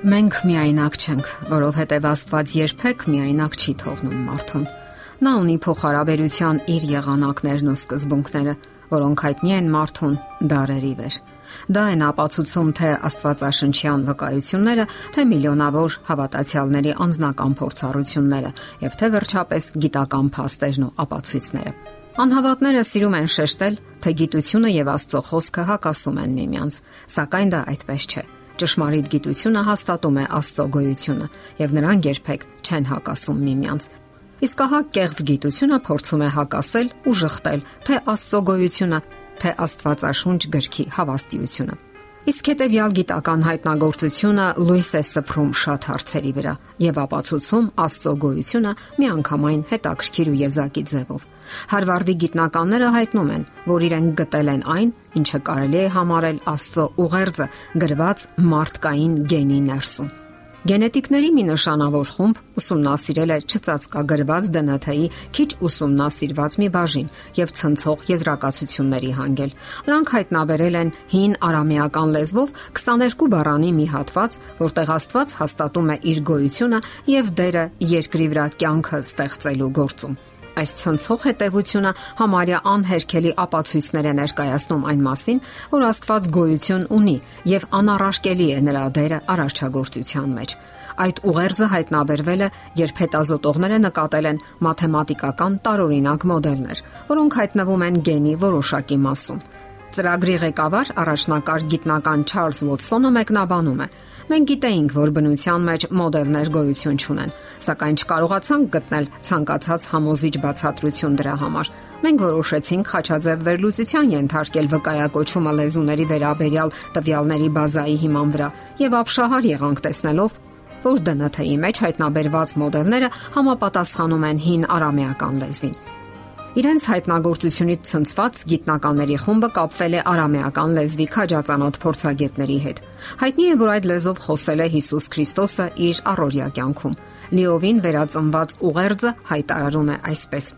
Մենք միայնակ չենք, որովհետև Աստված երբեք միայնակ չի թողնում մարդուն։ Նա ունի փոխհարաբերության իր եղանակներն ու սկզբունքները, որոնք հայտնի են մարդուն դարերի վեր։ Դա են ապացուցում թե Աստվածաշնչյան վկայությունները, թե միլիոնավոր հավատացյալների անձնական փորձառությունները եւ թե վերջապես գիտական փաստերն ու ապացույցները։ Անհավատները սիրում են շեշտել, թե գիտությունը եւ Աստծո խոսքը հակասում են միմյանց, սակայն դա այդպես չէ։ Ճշմարիտ գիտությունը հաստատում է Աստծո գոյությունը եւ նրանք երբեք չեն հակասում միմյանց։ Իսկ ահա կեղծ գիտությունը փորձում է հակասել ու շղթել թե Աստծո գոյությունը, թե Աստվածաշունչ գրքի հավաստիությունը։ Իսկ հետեւյալ գիտական հայտնագործությունը լույս է սփռում շատ հարցերի վրա եւ ապացուցում Աստծո գոյությունը միանգամայն հետաքրքիր ու եզակի ձևով։ Հարվարդի գիտնականները հայտնում են, որ իրենք գտել են այն, ինչը կարելի է համարել Աստծո ուղերձը գրված մարդկային գենի ներսում։ Գենետիկների մի նշանավոր խումբ ուսումնասիրել է չծածկագրված ԴՆԹ-ի քիչ ուսումնասիրված մի բաժին եւ ցնցող եզրակացությունների հանգել։ Նրանք հայտնաբերել են հին արամեական լեզվով 22 բառանի մի հատված, որտեղ Աստված հաստատում է իր գոյությունը եւ դերը երկրի վրա կյանքը ստեղծելու գործում։ Այս ցնցող հետևությունը համարյա անհերքելի ապացույցներ է ներկայացնում այն մասին, որ Աստված գոյություն ունի եւ անառարկելի է նրա դերը արարչագործության մեջ։ Այդ ուղերձը հայտնաբերվել է, երբ հետազոտողները նկատել են մաթեմատիկական տարօրինակ մոդելներ, որոնք հայտնվում են գենի որոշակի մասում։ Ծրագրի ղեկավար առաջնակարգ գիտնական Չարլզ Վոթսոնը մեկնաբանում է. Մենք գիտեինք, որ բնության մեջ մոդելներ գոյություն չունեն, սակայն չկարողացանք գտնել ցանկացած համոզիչ բացատրություն դրա համար։ Մենք որոշեցինք խաչաձև վերլուծության ենթարկել վկայակոչումը լեզուների վերաբերյալ տվյալների բազայի հիման վրա եւ ապշահար եղանք տեսնելով, որ ԴՆԹ-ի մեջ հայտնաբերված մոդելները համապատասխանում են հին արամեական լեզվին։ Իրենց հայտնագործությունից ցնցված գիտնականների խումբը կապվել է արամեական լեզվի քաջածանոթ փորձագետների հետ։ Հայտնի է, որ այդ լեզվով խոսել է Հիսուս Քրիստոսը իր առօրյա կյանքում։ Լիովին վերածնված ուղերձը հայտարարում է այսպես.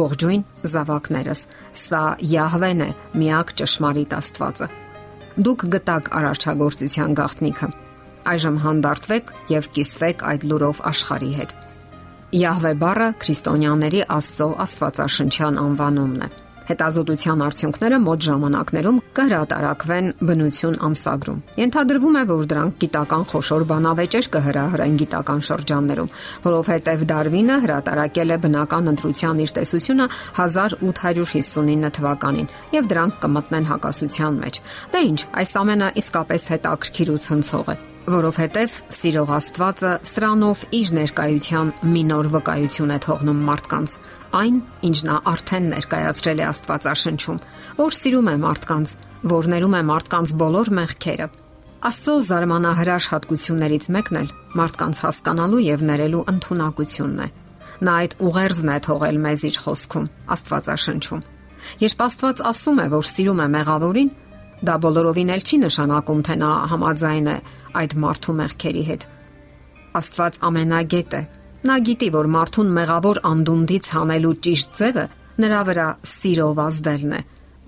Ողջույն զավակներս, սա Յահվեն է, միակ ճշմարիտ Աստվածը։ Դուք գտակ արարչագործության գաղտնիքը։ Այժմ հանդարտվեք եւ կիսվեք այդ լուրով աշխարհի հետ։ Յահվե բառը քրիստոնյաների Աստծո Աստվածաշնչյան անվանումն է։ Հետազոտության արդյունքները մոտ ժամանակներում կհրատարակվեն բնություն ամսագրում։ Ենթադրվում է, որ դրանք գիտական խոշոր բանավեճեր կհրահրեն գիտական շրջաններում, որովհետև Դարվինը հրատարակել է բնական ընտրության իր տեսությունը 1859 թվականին, եւ դրանք կմտնեն հակասության մեջ։ Դե ինչ, այս ամենը իսկապես հետաքրքիր ու ցնցող է որովհետև սիրող Աստվածը սրանով իր ներկայության մի նոր վկայություն է թողնում մարդկանց, այն, ինչ նա արդեն ներկայացրել է Աստվածաշնչում, որ սիրում է մարդկանց, որ ներում է մարդկանց բոլոր մեղքերը։ Աստծո զարմանահրաշ հատկություններից մեկն էլ մարդկանց հասկանալու եւ ներելու ընտունակությունն է։ Նա այդ ուղերձն է թողել մեզ իր խոսքում, Աստվածաշնչում։ Երբ Աստված ասում է, որ սիրում է մեղավորին, Դա բոլորովին էլ չի նշանակում, թե նա համաձայն է այդ մարդու մեղքերի հետ։ Աստված ամենագետ է։ Նա գիտի, որ մարդուն մեղավոր անդունդից հանելու ճիշտ ձևը նրա վրա սիրով ազդելն է,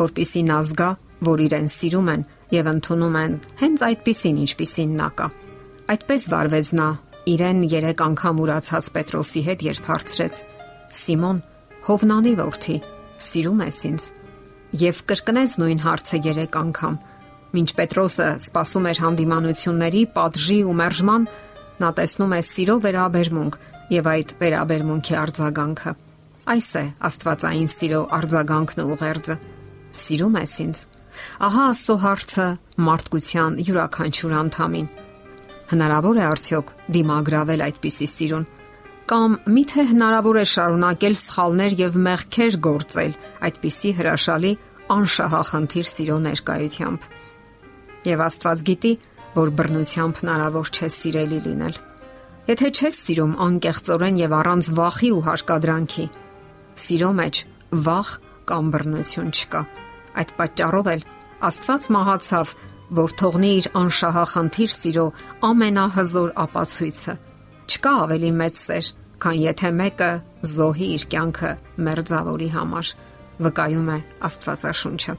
որpիսի նա զգա, որ իրեն սիրում են եւ ընդունում են հենց այդպիսին, ինչպիսին նա կա։ Այդպես վարվեց նա իրեն 3 անգամ ուրացած Պետրոսի հետ, երբ հարցրեց. Սիմոն, Հովնանի որդի, սիրում ես ինձ եւ կրկնեց նույն հարցը 3 անգամ։ Մինչ Պետրոսը սпасում էր հանդիմանությունների, падժի ու մերժման, նա տեսնում է սիրո վերաբերմունք եւ այդ վերաբերմունքի արձագանքը։ Այս է Աստվածային սիրո արձագանքն ու ուղերձը։ Սիրում ես ինձ։ Ահա աստծո հարցը մարդկության յուրաքանչյուր անդամին։ Հնարավոր է արդյոք դիմագրավել այդպիսի սիրուն կամ միթե հնարավոր է շարունակել սխալներ եւ մեղքեր գործել այդպիսի հրաշալի անշահախնդիր սիրո ներկայությամբ։ Եվ Աստված գիտի, որ բռնությամբ հնարավոր չէ սիրելի լինել։ Եթե չես սիրում անկեղծորեն եւ առանց վախի ու հարկադրանքի, սիրո մեջ վախ կամ բռնություն չկա։ Այդ պատճառով էլ Աստված մահացավ, որ թողնի իր անշահախնդիր սիրո ամենահզոր ապացույցը Չկա ավելի մեծ սեր, քան եթե մեկը զոհի իր կյանքը մերձավորի համար, վկայում է Աստվածաշունչը։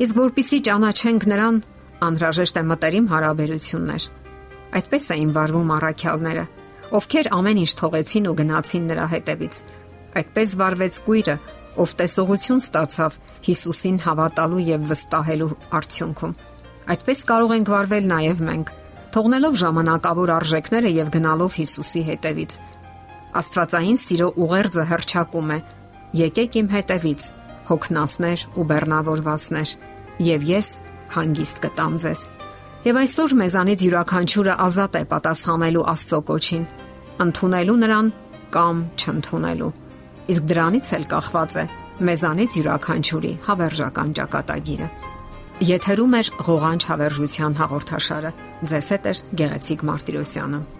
Իսկ որpիսի ճանաչենք նրան, անհրաժեշտ է մտերիմ հարաբերություններ։ Այդպես էին վարվում առաքյալները, ովքեր ամեն ինչ թողեցին ու գնացին նրա հետևից։ Այդպես վարվեց Գույրը, ով տեսողություն ստացավ Հիսուսին հավատալու եւ վստահելու արդյունքում։ Այդպես կարող ենք վարվել նաեւ մենք, թողնելով ժամանակավոր արժեքները եւ գնալով Հիսուսի հետևից։ Աստվածային սիրո ուղերձը հրճակում է. Եկեք իմ հետևից, հոգնածներ ու բեռնավորվածներ, եւ ես հանգիստ կտամ ձեզ։ Եվ այսօր մեզանից յուրաքանչյուրը ազատ է պատասխանելու Աստծո կոչին, ընդունելու նրան կամ չընդունելու։ Իսկ դրանից էլ կախված է մեզանից յուրաքանչյուրի հավերժական ճակատագիրը։ Եթերում է ղողանջ հավերժության հաղորդաշարը։ Ձեզ հետ է Գեղեցիկ Մարտիրոսյանը։